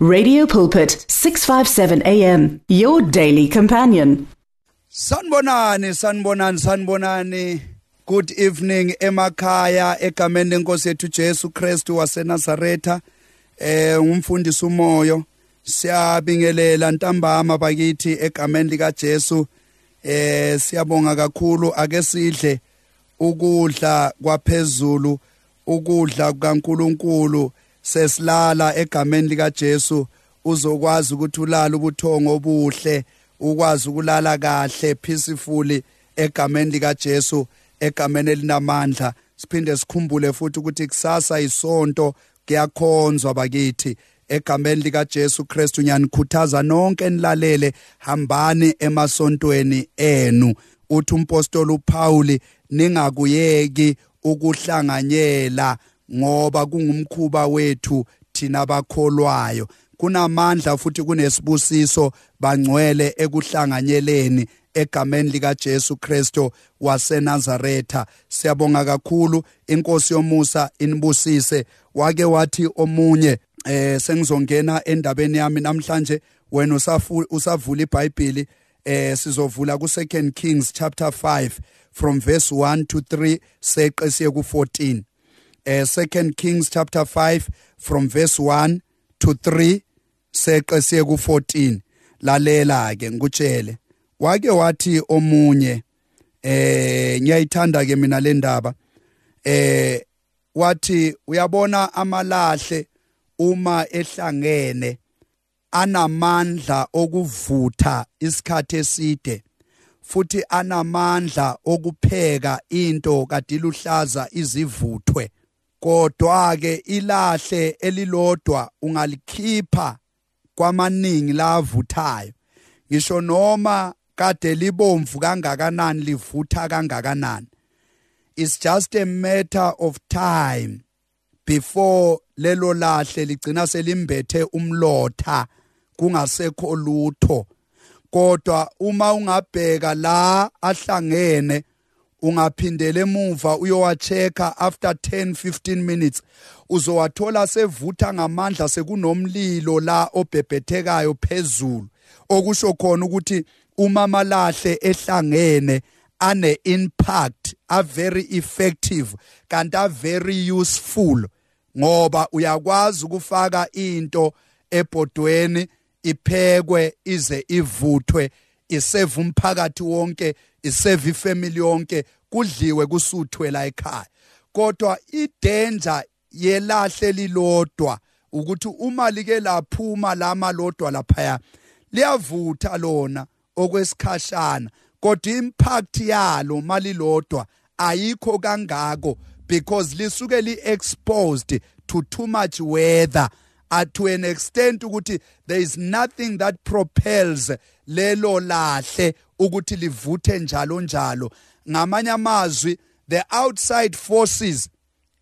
Radio Pulpit 657 AM your daily companion. Sanibonani sanibonani sanibonani good evening emakhaya egameni lenkosi yethu Jesu Kristu waseNazaretha. Eh umfundisi umoyo. Siyabingelela ntambama bakithi egameni lika Jesu. Eh siyabonga kakhulu. Ake sidle ukudla kwaphezulu ukudla kukaNkuluNkulu. Sesilala egameni lika Jesu uzokwazi ukuthi ulala ubuthongo obuhle ukwazi ukulala kahle peacefully egameni lika Jesu egameni elinamandla. Siphinde sikhumbule futhi ukuthi kusasa isonto kuyakhonzwa bakithi. Egameni lika Jesu Kristu nyanikhuthaza nonke nilalele hambani emasontweni enu. Uthi umpostoli uPaul ningakuyeki ukuhlanganyela ngoba kungumkhuba wethu thina bakholwayo. Kunamandla futhi kunesibusiso bangcwele ekuhlanganyeleni egameni lika Jesu Kristo waseNazaretha. Siyabonga kakhulu inkosi yomusa inibusise. Wake wathi omunye eh sengizongena endabeni yami namhlanje wena usavula iBhayibheli eh sizovula ku 2 Kings chapter 5 from verse 1 to 3 seqe siye ku 14 eh 2 Kings chapter 5 from verse 1 to 3 seqe siye ku 14 lalela ke ngikutshele. Wake wathi omunye eh ngiyayithanda ke mina le ndaba. Eh wathi uyabona amalahle uma ehlangene anamandla okuvutha isikhathi eside futhi anamandla okupheka into kadiluhlaza izivuthwe. Kodwa ke ilahle elilodwa ungalikhipha kwamaningi lavuthayo ngisho noma kade libomvu kangakanani livutha kangakanani. It's just a matter of time before lelo lahle ligcina selimbethe umlotha kungasekho lutho. Kodwa uma ungabheka la ahlangene ungaphindela emuva uyowachecka after 10 15 minutes. Uzowathola sevutha ngamandla sekunomlilo la obhebhethekayo phezulu. Okusho khona ukuthi uma malahle ehlangene ane impact a very effective kanti a very useful ngoba uyakwazi ukufaka into ebhodweni iphekwe ize ivuthwe iseve umphakathi wonke iseve ifamily yonke kudliwe kusuthwe la ekhaya. Kodwa idanger yelahle lilodwa ukuthi uma like laphuma lama lodwa laphaya liyavutha lona okwesikhashana. Kodwa impact yalo malilodwa ayikho kangako because lisuke li exposed to too much weather. Uh, to an extent ukuthi there is nothing that propels lelo lahle ukuthi livuthe njalo njalo. Ngamanye amazwi the outside forces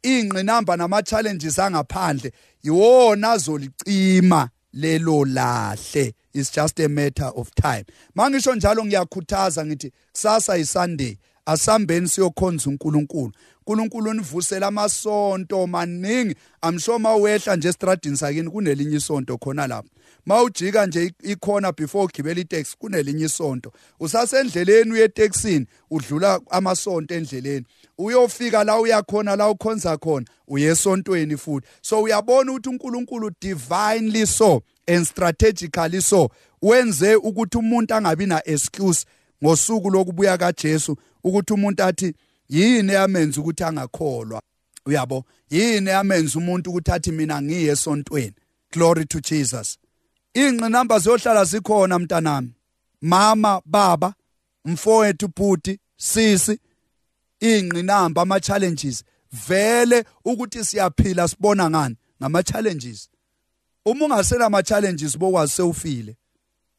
ingqinamba nama challenges angaphandle yiwona azolicima lelo lahle. It's just a matter of time. Mangisho njalo ngiyakhuthaza ngithi kusasa isunday asambeni siyokhonza uNkulunkulu. uNkulunkulu univusela amasonto maningi. Amsho mawehla nje estradini sakini kunelinye isonto khona lapha. Mawujika nje ikhona before ugibela itaxi kunelinye isonto. Usasendleleni uye taxini udlula amasonto endleleni. Uyofika la uyakhona la ukhonza khona uyesontweni futhi. So uyabona ukuthi uNkulunkulu divinely so and strategically so wenze ukuthi umuntu angabi na excuse ngosuku lokubuya kaJesu ukuthi umuntu athi yini yamenza ukuthi angakholwa? Uyabo? Yini yamenza umuntu ukuthi athi mina ngiye esontweni? Glory to Jesus. Ingqinamba ziyohlala zikhona mntanami. Mama baba mfowethu bhuti sisi ingqinamba ama challenges vele ukuthi siyaphila sibona ngani? Ngama challenges uma ungasela ama challenges bokwazi sewufile.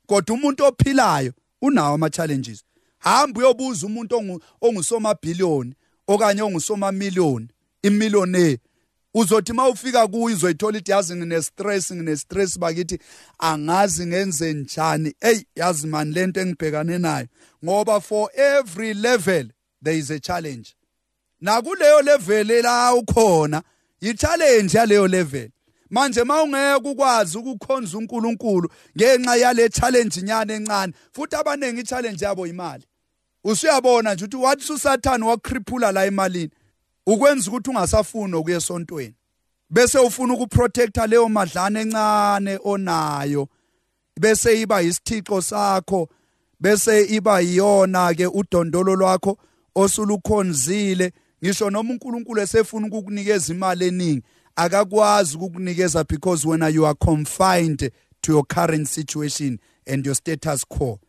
Kodwa umuntu ophilayo unawo ama challenges hamba uyobuza umuntu ongusoma billion okanye ongusoma million imillionaire. Uzothi mawufika kuyo uzoyithola ithi yazi ngine stress ngine stress bakithi angazi ngenze njani. Hey yazi man lento engibhekane nayo. Ngoba for every level there is a challenge. Nakuleyo level la ukhona i challenge yaleyo level. Manje mawungeke ukwazi ukukhonza uNkulunkulu ngenxa yale challenge nyane encane futhi abanengi i-challenge yabo imali usuyabona nje ukuthi wathi usathane wakriphula la emalini ukwenza ukuthi ungasafuni ukuya esontweni. Bese ufuna ukuprotecta leyo madlana encane onayo bese iba isithixo sakho bese iba yiyona ke udondolo lwakho osulukhonzile. Ngisho noma uNkulunkulu esefuna ukukunikeza imali eningi akakwazi ukukunikeza because when you are confined to your current situation and your status quo.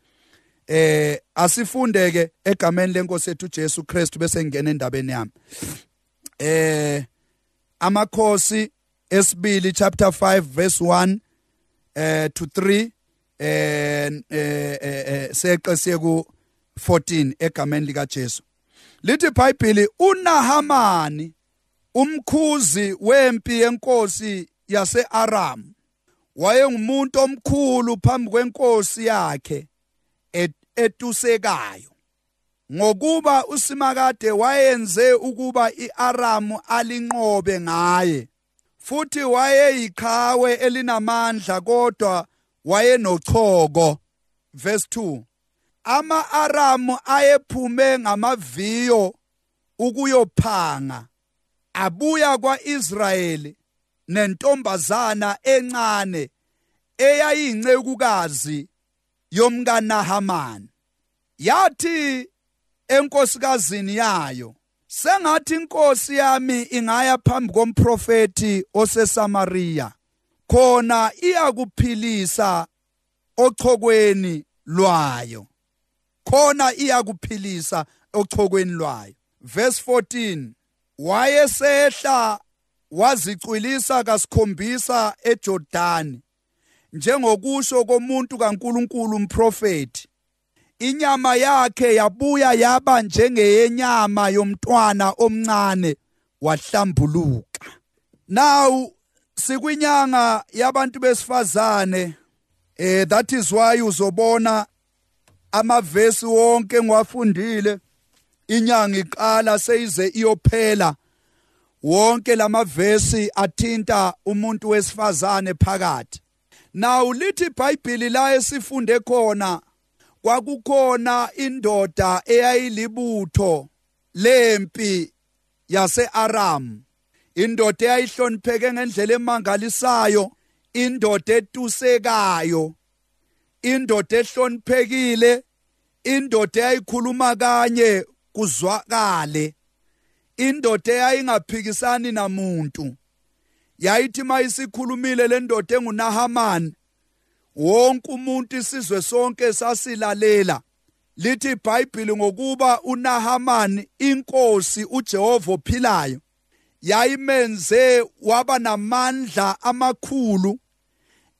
Eh asifunde ke egameni lenkosi ethu Jesu Christ bese ngena endabeni yami. Eh amakhosi esibili chapter 5 verse 1 eh to 3 eh eh seqe siye ku 14 egameni lika Jesu lithi iBhayibheli uNahamani umkhuzi wempi yenkosi yaseAram wayengumuntu omkhulu phambi kwenkosi yakhe etusekayo. Ngokuba usimakade wayenze ukuba iAram alinqobe ngaye futhi wayeyiqhawe elinamandla kodwa wayenochoko. Verse 2 ama-Aram ayephume ngamaviyo ukuyophanga. Abuya kwaIsrayeli nentombazana encane eyayincekukazi yomkaNahamani. Yathi enkosikazini yayo sengathi inkosi yami ingaya phambi komprofeti oseSamaria khona iyakuphilisa ochokweni lwayo. Khona iyakuphilisa ochokweni lwayo. Verse 14 wayesehla wazicwilisa kasikhombisa eJordani njengokusho komuntu kaNkuluNkulu umprofeti inyama yakhe yabuya yaba njengeyenyama yomntwana omncane wahlambuluka. Now sikwinyanga yabantu besifazane eh that is why uzobona amavesi wonke ngiwafundile. Inyanga iqala seyize iyophela. Wonke lamavesi athinta umuntu wesifazane phakathi. Now lithi iBhayibheli la esifunde khona kwakukhona indoda eyayilibutho lempi yaseAram. Indoda eyayihlonipheke ngendlela emangalisayo indoda etusekayo indoda ehloniphekile indoda eyayikhuluma kanye kuzwakale. Indoda eyayingaphikisani namuntu yayithi mayisikhulumile le ndoda enguNahaman wonke umuntu isizwe sonke sasilalela. Lithi iBhayibheli ngokuba uNahaman inkosi uJehova ophilayo yayimenze waba namandla amakhulu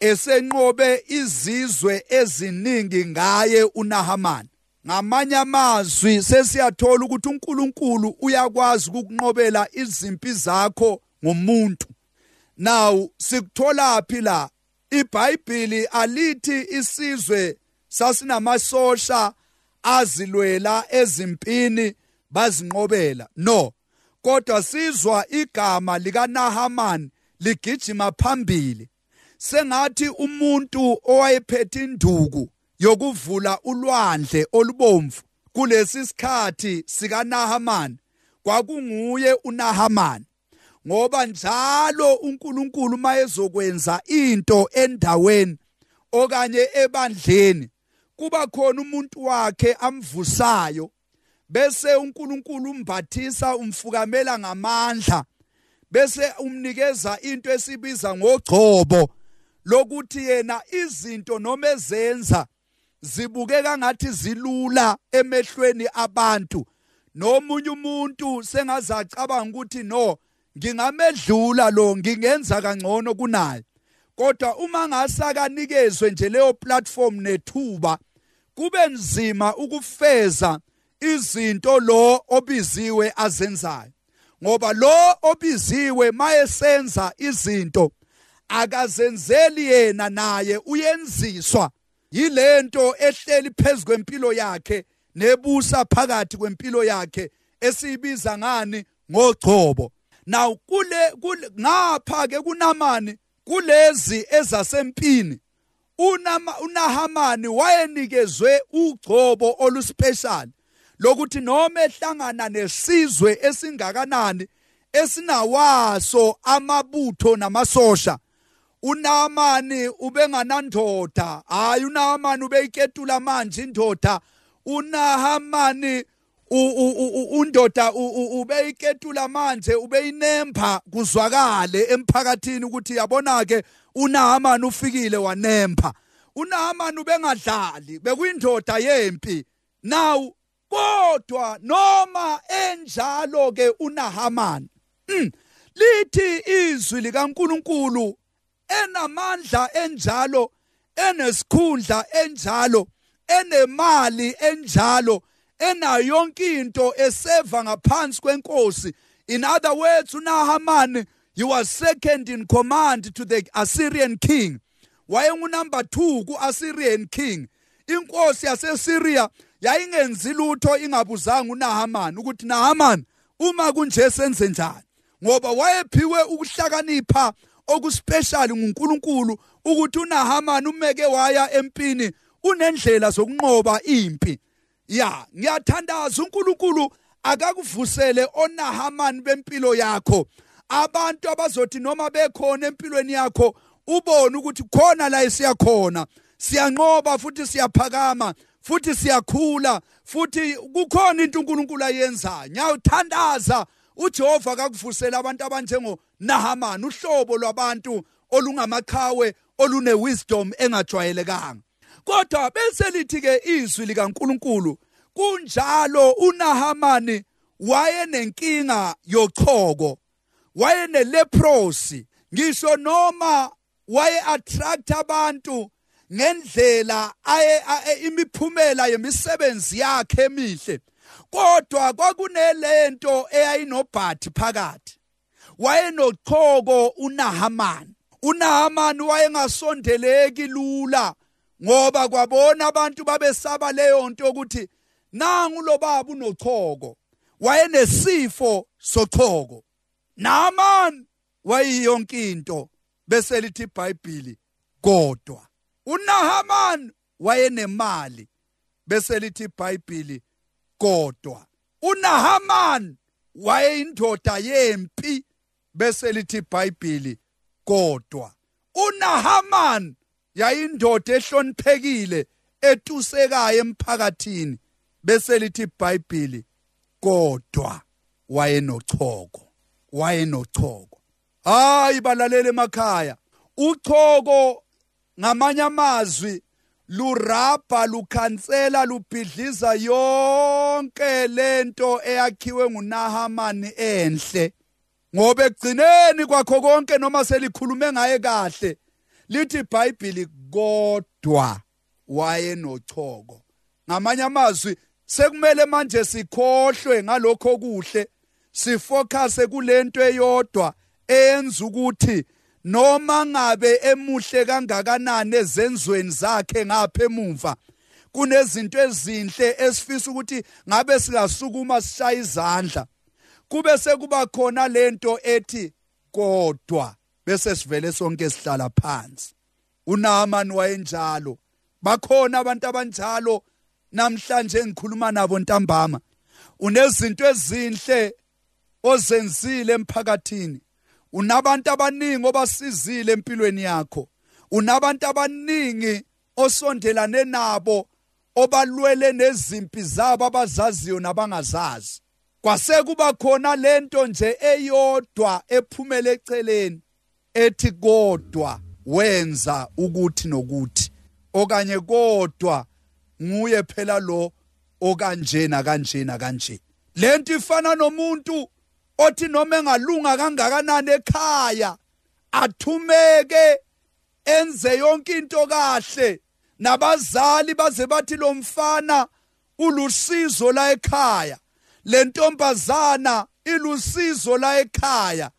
esenqobe izizwe eziningi ngaye uNahaman. Ngamanye amazwi sesiyathola ukuthi uNkulunkulu uyakwazi ukukunqobela izimpi zakho ngomuntu. Now sikuthola phi la? iBhayibheli alithi isizwe sasinamasosha azilwela ezimpini bazinqobela. No kodwa sizwa igama likaNahaman ligijima phambili. Sengathi umuntu owayephethe induku yokuvula ulwandle olubomvu kulesi sikhathi sikaNahaman. Kwakunguye uNahaman ngoba njalo uNkulunkulu mayezokwenza into endaweni okanye ebandleni kuba khona umuntu wakhe amvusayo. Bese uNkulunkulu umbathisa umfukamela ngamandla bese umnikeza into esibiza ngogcobo lokuthi yena izinto noma ezenza zibukeka ngathi zilula emehlweni abantu. Nomunye umuntu sengazacabanga ukuthi no ngingamedlula lo ngingenza kangcono kunaye. Kodwa uma ngasakanikezwe nje leyo platform nethuba kube nzima ukufeza izinto lo obiziwe azenzayo. Ngoba lo obiziwe mayesenza izinto akazenzeli yena naye uyenziswa. Yilento ehleli phezulu kwempilo yakhe nebusa phakathi kwempilo yakhe esiyibiza ngani? Ngogcobo. Now kule ngapha ke kunamani kulezi ezasempini unahamani wayenikezwe ugcobo oluspecial lokuthi noma ehlangana nesizwe esingakanani esinawaso amabutho namasosha uNaamani ubenganandoda hayi uNaamani ubeyiketula manje indoda uNahamani undoda ubeyiketula manje ubeyinemba kuzwakale emphakathini ukuthi yabona ke uNahamani ufikile wanemba uNahamani ubengadlali bekuyindoda yempi. Now kodwa noma enjalo ke uNahamani mm, lithi izwi likaNkuluNkulu enamandla enjalo enesikhundla enjalo enemali enjalo enayo yonke into eseva ngaphansi kwenkosi. In other words uNahaman he was second in command to the Assyrian king. Wayengunumber 2 ku-Assyrian king. Inkosi yaseSyria yayingenzi lutho ingabuzanga uNahaman ukuthi Nahaman uma kunje senze njani? Ngoba wayephiwe ukuhlakanipha okuspecial nguNkulunkulu ukuthi uNahaman umeke waya empini unendlela zokunqoba impi. Ya ngiyathandaza uNkulunkulu akakuvusele oNahaman bempilo yakho. Abantu abazothi noma bekhona empilweni yakho ubone ukuthi khona la esiyakhona. Siyanqoba futhi siyaphakama futhi siyakhula futhi kukhona into uNkulunkulu ayenzayo. Ngiyawuthandaza uJehova akakuvusela abantu abanjengo Nahaman uhlobo lwabantu olungamakhawe olune wisdom engajwayelekanga. Kodwa bese lithi ke izwi likaNkuluNkulu kunjalo uNahamani wayenenkinga yochoko wayeneleprosi ngisho noma waye attract abantu ngendlela aye imiphumela yemisebenzi yakhe emihle. Kodwa kwakunelento eyayinobhathi phakathi. Wayenochoko uNahaman uNahaman wayengasondeleki lula ngoba kwabona abantu babesaba leyo nto ukuthi nangu lo baba unochoko wayenesifo sochoko Naaman wayiyonke into bese lithi iBhayibheli kodwa. uNahaman wayenemali bese lithi iBhayibheli kodwa uNahaman wayeyindoda yempi bese lithi iBhayibheli kodwa uNahaman yayindoda ehloniphekile etusekayo emphakathini bese lithi iBhayibheli kodwa wayenochoko wayenochoko. Hayi balalele emakhaya uchoko ngamanye amazwi lurabha lukhansela lubhidliza yonke lento eyakhiwe nguNahamani enhle. Ngoba ekugcineni kwakho konke noma selikhulume ngaye kahle lithi iBhayibheli kodwa wayenochoko. Ngamanye amazwi sekumele manje sikhohlwe ngalokho okuhle sifocuse kulento eyodwa eyenza ukuthi noma ngabe emuhle kangakanani ezenzweni zakhe ngapha emuva kunezinto ezinhle esifisa ukuthi ngabe singasukuma sishaya izandla kube sekuba khona lento ethi kodwa bese sivele sonke sihlala phansi. uNaaman wayenjalo. Bakhona abantu abanjalo namhlanje engikhuluma nabo ntambama. Unezinto ezinhle ozenzile emphakathini. Unabantu abaningi obasizile empilweni yakho. Unabantu abaningi osondelane nabo obalwele nezimpi zabo abazaziyo nabangazazi. Kwase kuba khona lento nje eyodwa ephumele eceleni ethi kodwa wenza ukuthi nokuthi okanye kodwa nguye phela lo okanjena kanjena kanje lento ifana nomuntu othi noma engalunga kangakanani ekhaya athumeke enze yonke into kahle. Nabazali baze bathi lo mfana ulusizo la ekhaya le ntombazana ilusizo la ekhaya.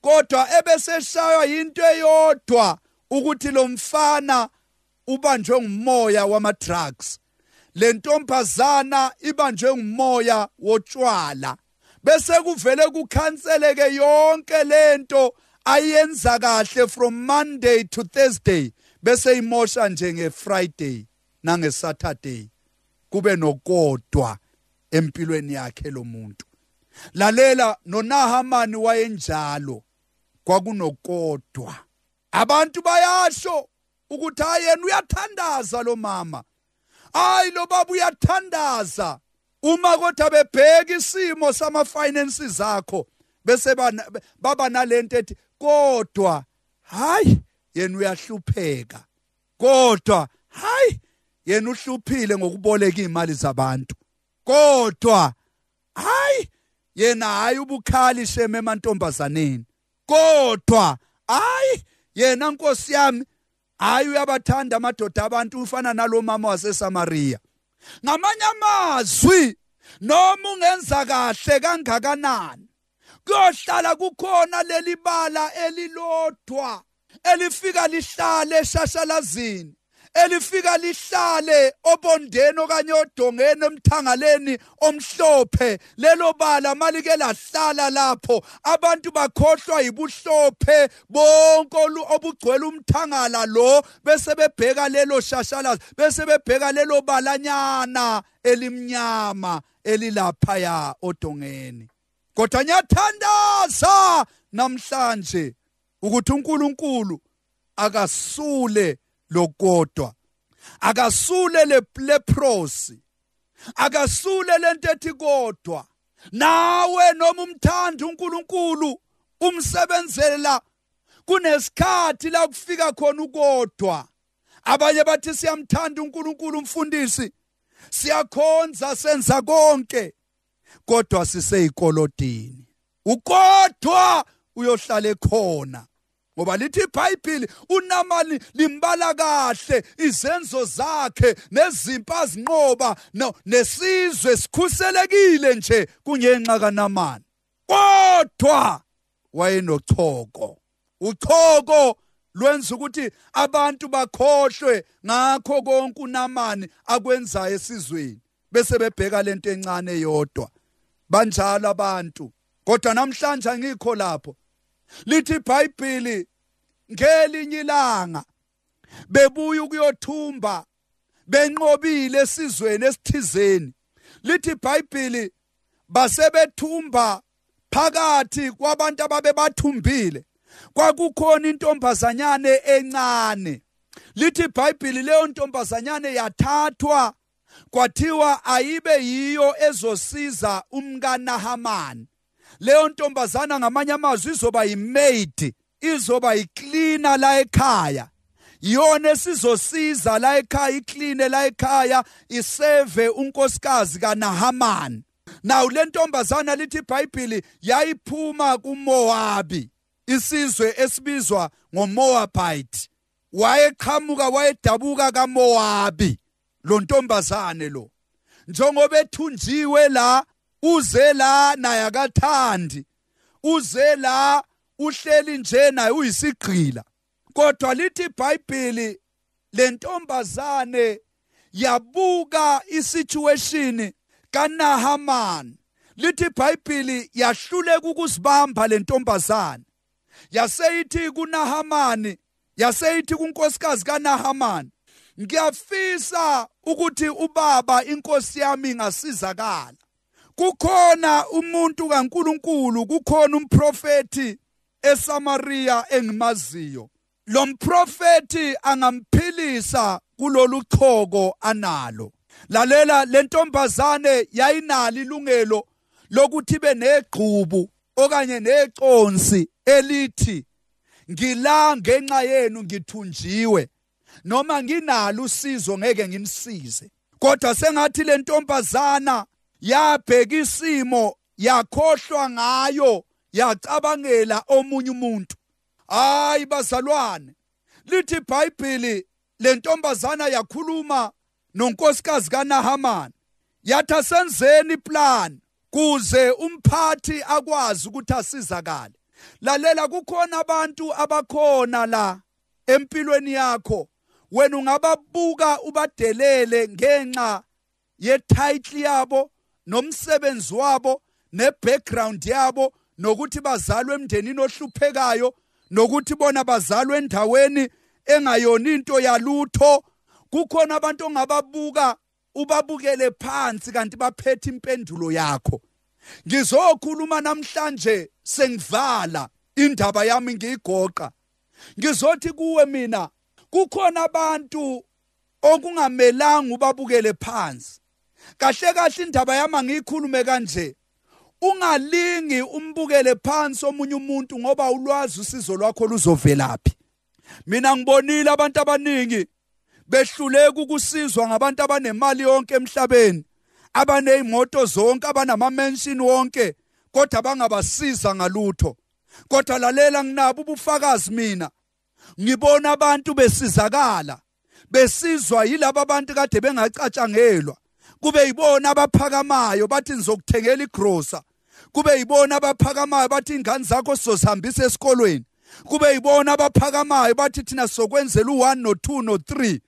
Kodwa ebeseshaywa into eyodwa ukuthi lo mfana ubanjwe ngumoya wama drugs le ntombazana ibanjwe ngumoya wotshwala. Bese kuvele kukhanseleke yonke lento ayenza kahle from Monday to Thursday bese imosha nje ngeFriday nangeSaturday kube nokodwa empilweni yakhe lo muntu. Lalela noNahamani wayenjalo kwakunokodwa. Abantu bayasho ukuthi ayena uyathandaza lo mama. Hayi lo baba uyathandaza. Uma kodwa bebheka isimo sama finances zakho bese baba nalento ethi kodwa hayi yena uyahlupheka. Kodwa hayi yena uhluphile ngokuboleka imali zabantu. Kodwa hayi yena hayi ubukhali sheme emantombazaneni. Kodwa hayi yena nkosi yami hayi uyabathanda amadoda abantu ufana nalomama waseSamaria ngamanye amazwi noma ungenza kahle kangakanani kuyohlala kukhona leli bala elilodwa elifika lihlale eshashalazini. Elifika lihlale obondeni okanye odongeni emthangaleni omhlophe. Lelo bala malike lahlala lapho. Abantu bakhohlwa yibuhlophe. Bonke obugcwele umthangala lo bese bebheka lelo shashalazi bese bebheka lelo balanyana elimnyama elilaphaya odongeni. Kodwa nyathandaza namhlanje ukuthi uNkulunkulu akasule lokodwa. Akasule le leprosi akasule lento ethi kodwa. Nawe noma umthanda uNkulunkulu umsebenzela kunesikhathi la kufika khona ukodwa. Abanye bathi siyamthanda uNkulunkulu umfundisi. Siyakhonza senza konke. Kodwa siseyikolodini ukodwa uyohlala ekhona ngoba lithi iBhayibheli uNamani limbala kahle izenzo zakhe nezimpi azinqoba nesizwe sikhuselekile nje kungenxa kaNamani. Kodwa wayenochoko. Uchoko lwenza ukuthi abantu bakhohlwe ngakho konke uNamani akwenzayo esizweni bese bebheka lento encane yodwa banjalo abantu kodwa namhlanje ngikho lapho. Lithi iBhayibheli ngelinye ilanga bebuya ukuyothumba benqobile esizweni esithizeni. Lithi iBhayibheli basebethumba phakathi kwabantu ababe bathumbile kwakukhona intombazanyane encane. Lithi iBhayibheli leyo ntombazanyane yathathwa kwathiwa ayibe yiyo ezosiza umkaNahamani. Leyo ntombazana ngamanye amazwi izoba yimaid izoba yicleaner la ekhaya. Yona esizosiza la ekhaya iclean la ekhaya iseve unkosikazi kaNahaman nawu le ntombazana lithi iBhayibheli yayiphuma kuMoabi isizwe esibizwa ngoMoabite. Wayeqhamuka wayedabuka kaMoabi lo ntombazane lo. Njengoba ethunjiwe la uze la naye akathandi. Uze la uhleli nje naye uyisigqila. Kodwa lithi iBhayibheli lentombazane yabuka isituation kaNahaman lithi iBhayibheli yahluleka ukuzibamba lentombazane. Yaseyithi kuNahamani yaseyithi kunkosikazi kaNahamani. Ngiyafisa ukuthi ubaba inkosi yami ngasizakala kukhona umuntu kaNkuluNkulu kukhona umprofeti eSamaria engimaziyo. Lo mprofeti angamphilisa kulolu choko analo. Lalela lentombazane yayinalo ilungelo lokuthi benegqubu okanye neconsi elithi ngila ngenxa yenu ngithunjiwe noma nginalo usizo ngeke ngimsize. Kodwa sengathi lentombazana yabheka isimo yakhohlwa ngayo yacabangela omunye umuntu. Hayi bazalwane lithi iBhayibheli lentombazana yakhuluma nonkosikazi kaNahaman yathi asenzeni iplan kuze umphathi akwazi ukuthi asizakale. Lalela kukhona abantu abakhona la empilweni yakho. Wena ungababuka ubadelele ngenxa yetitle yabo nomsebenzi wabo nebackground yabo nokuthi bazalwe emndenini ohluphekayo nokuthi bona bazalwe endaweni engayona into yalutho. Kukhona abantu ongababuka ubabukele phansi kanti baphethe impendulo yakho. Ngizokhuluma namhlanje sengivala indaba yami ngiyigoqa. Ngizothi kuwe mina kukhona abantu okungamelanga ubabukele phansi. Kahle kahle indaba yami angiyikhulume kanje. Ungalingi umbukele phansi omunye umuntu ngoba ulwazi usizo lwakho luzovelaphi mina ngibonile abantu abaningi behluleka ukusizwa ngabantu abanemali yonke emhlabeni abanezimoto zonke abanama mansion wonke kodwa bangabasiza ngalutho. Kodwa lalela nginabo ubufakazi mina. Ngibona abantu besizakala besizwa yilabo abantu kade bengacatshangelwa. Kube yibona abaphakamayo bathi nizokuthengela igrosa kube yibona abaphakamayo bathi ingane zakho sizosihambisa esikolweni. Kube yibona abaphakamayo bathi thina sokwenzela u1 no2 no3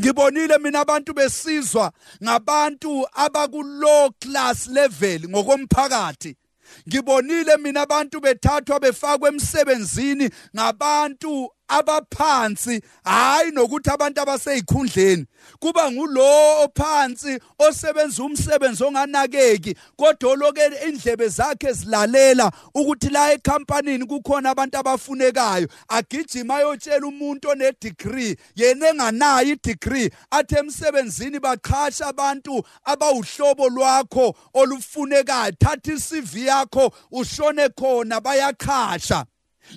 ngibonile mina abantu besizwa ngabantu abaku-low class level ngokomphakathi. Ngibonile mina abantu bethathwa befakwa emsebenzini ngabantu abaphansi hayi nokuthi abantu abaseyikhundleni kuba ngulo ophansi osebenza umsebenzi onganakeki kodwa loke indlebe zakhe zilalela ukuthi la ecompanyini kukhona abantu abafunekayo agijima ayotshela umuntu one degree yena enganayo i-degree athi emsebenzini baqhasha abantu abawuhlobo lwakho olufunekayo thatha i-CV yakho ushone khona bayakhasha.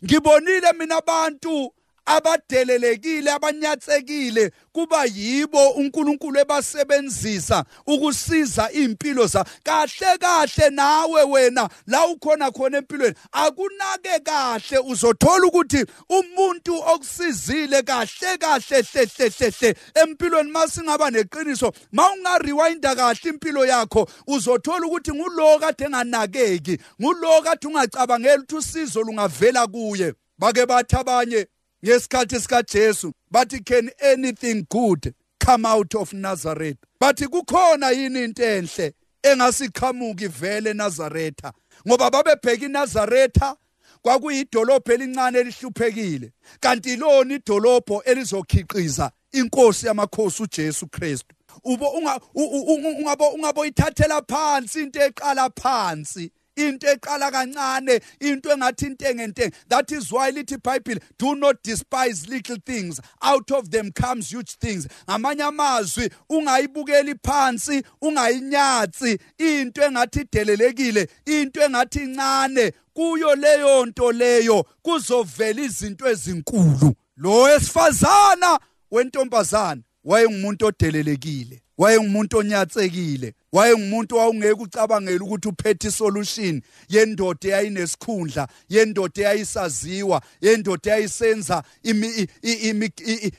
Ngibonile mina abantu abadelelekile abanyatsekile kuba yibo uNkulunkulu ebasebenzisa ukusiza impilo za kahle kahle nawe wena la ukhona khona empilweni. Akunake kahle uzothola ukuthi umuntu okusizile kahle kahle hle hle hle empilweni. Masingaba neqiniso mawungarewinda kahle impilo yakho uzothola ukuthi ngulo kade enganakeki ngulo kade ungacabangeli ukuthi usizo lungavela kuye. Bake bathi abanye ngesikhathi sikaJesu bathi can anything good come out of Nazareth? Bathi kukhona yini into enhle engasiqhamuki vele eNazaretha ngoba babebheka iNazaretha kwakuyidolobho elincane elihluphekile kanti lona idolobho elizokhiqiza inkosi yamakhosi uJesu Kristu. Ubo ungabo ungaboyithathela phansi into eqala phansi. Into eqala kancane into engathi intengentenge that is why lithi iBhayibheli do not despise little things. Out of them comes huge things. Ngamanye amazwi ungayibukeli phansi ungayinyatsi. Into engathi idelelekile into engathi incane kuyo leyo nto leyo kuzovela izinto ezinkulu. Lo esifazana wentombazana wayengumuntu odelelekile. Wayengumuntu onyatsekile wayengumuntu wawungeke ucabangela ukuthi uphethe isolution yendoda eyayinesikhundla yendoda eyayisaziwa yendoda eyayisenza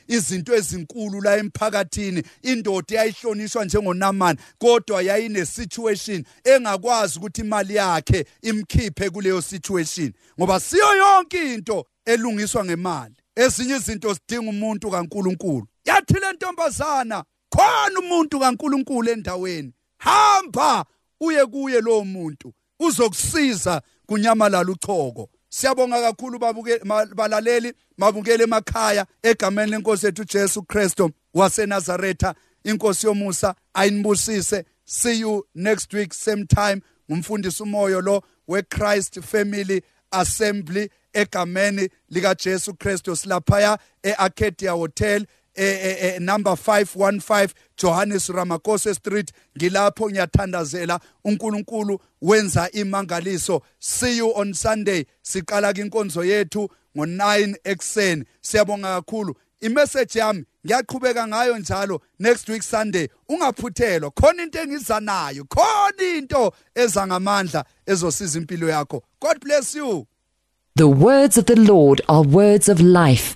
izinto ezinkulu la emphakathini. Indoda eyayihlonishwa njengonamani kodwa yayinesituation engakwazi ukuthi imali yakhe imkhiphe kuleyo situation ngoba siyo yonke into elungiswa ngemali. Ezinye izinto zidinga umuntu kaNkuluNkulu. Yathi le ntombazana khona umuntu kaNkuluNkulu endaweni. Hamba uye kuye lo muntu. Uzokusiza kunyamalala uchoko. Siyabonga kakhulu balaleli mabukele emakhaya egameni lenkosi ethu Jesu Kristo waseNazaretha. Inkosi yomusa ayinibusise. See you next week same time. Ngumfundisi umoyo lo weChrist Family Assembly egameni lika Jesu Kristo silaphaya eArcadia Hotel. Eh, eh, number 515 Johannes Ramakose Street. Ngilapho ngiyathandazela uNkulunkulu wenza imangaliso. See you on Sunday. Siqala inkonzo yethu ngo9 ekseni siyabonga kakhulu. Imessage yami ngiyaqhubeka ngayo njalo next week Sunday. Ungaphuthelwa. Khona into engiza nayo. Khona into eza ngamandla ezosiza impilo yakho. God bless you. The words of the Lord are words of life.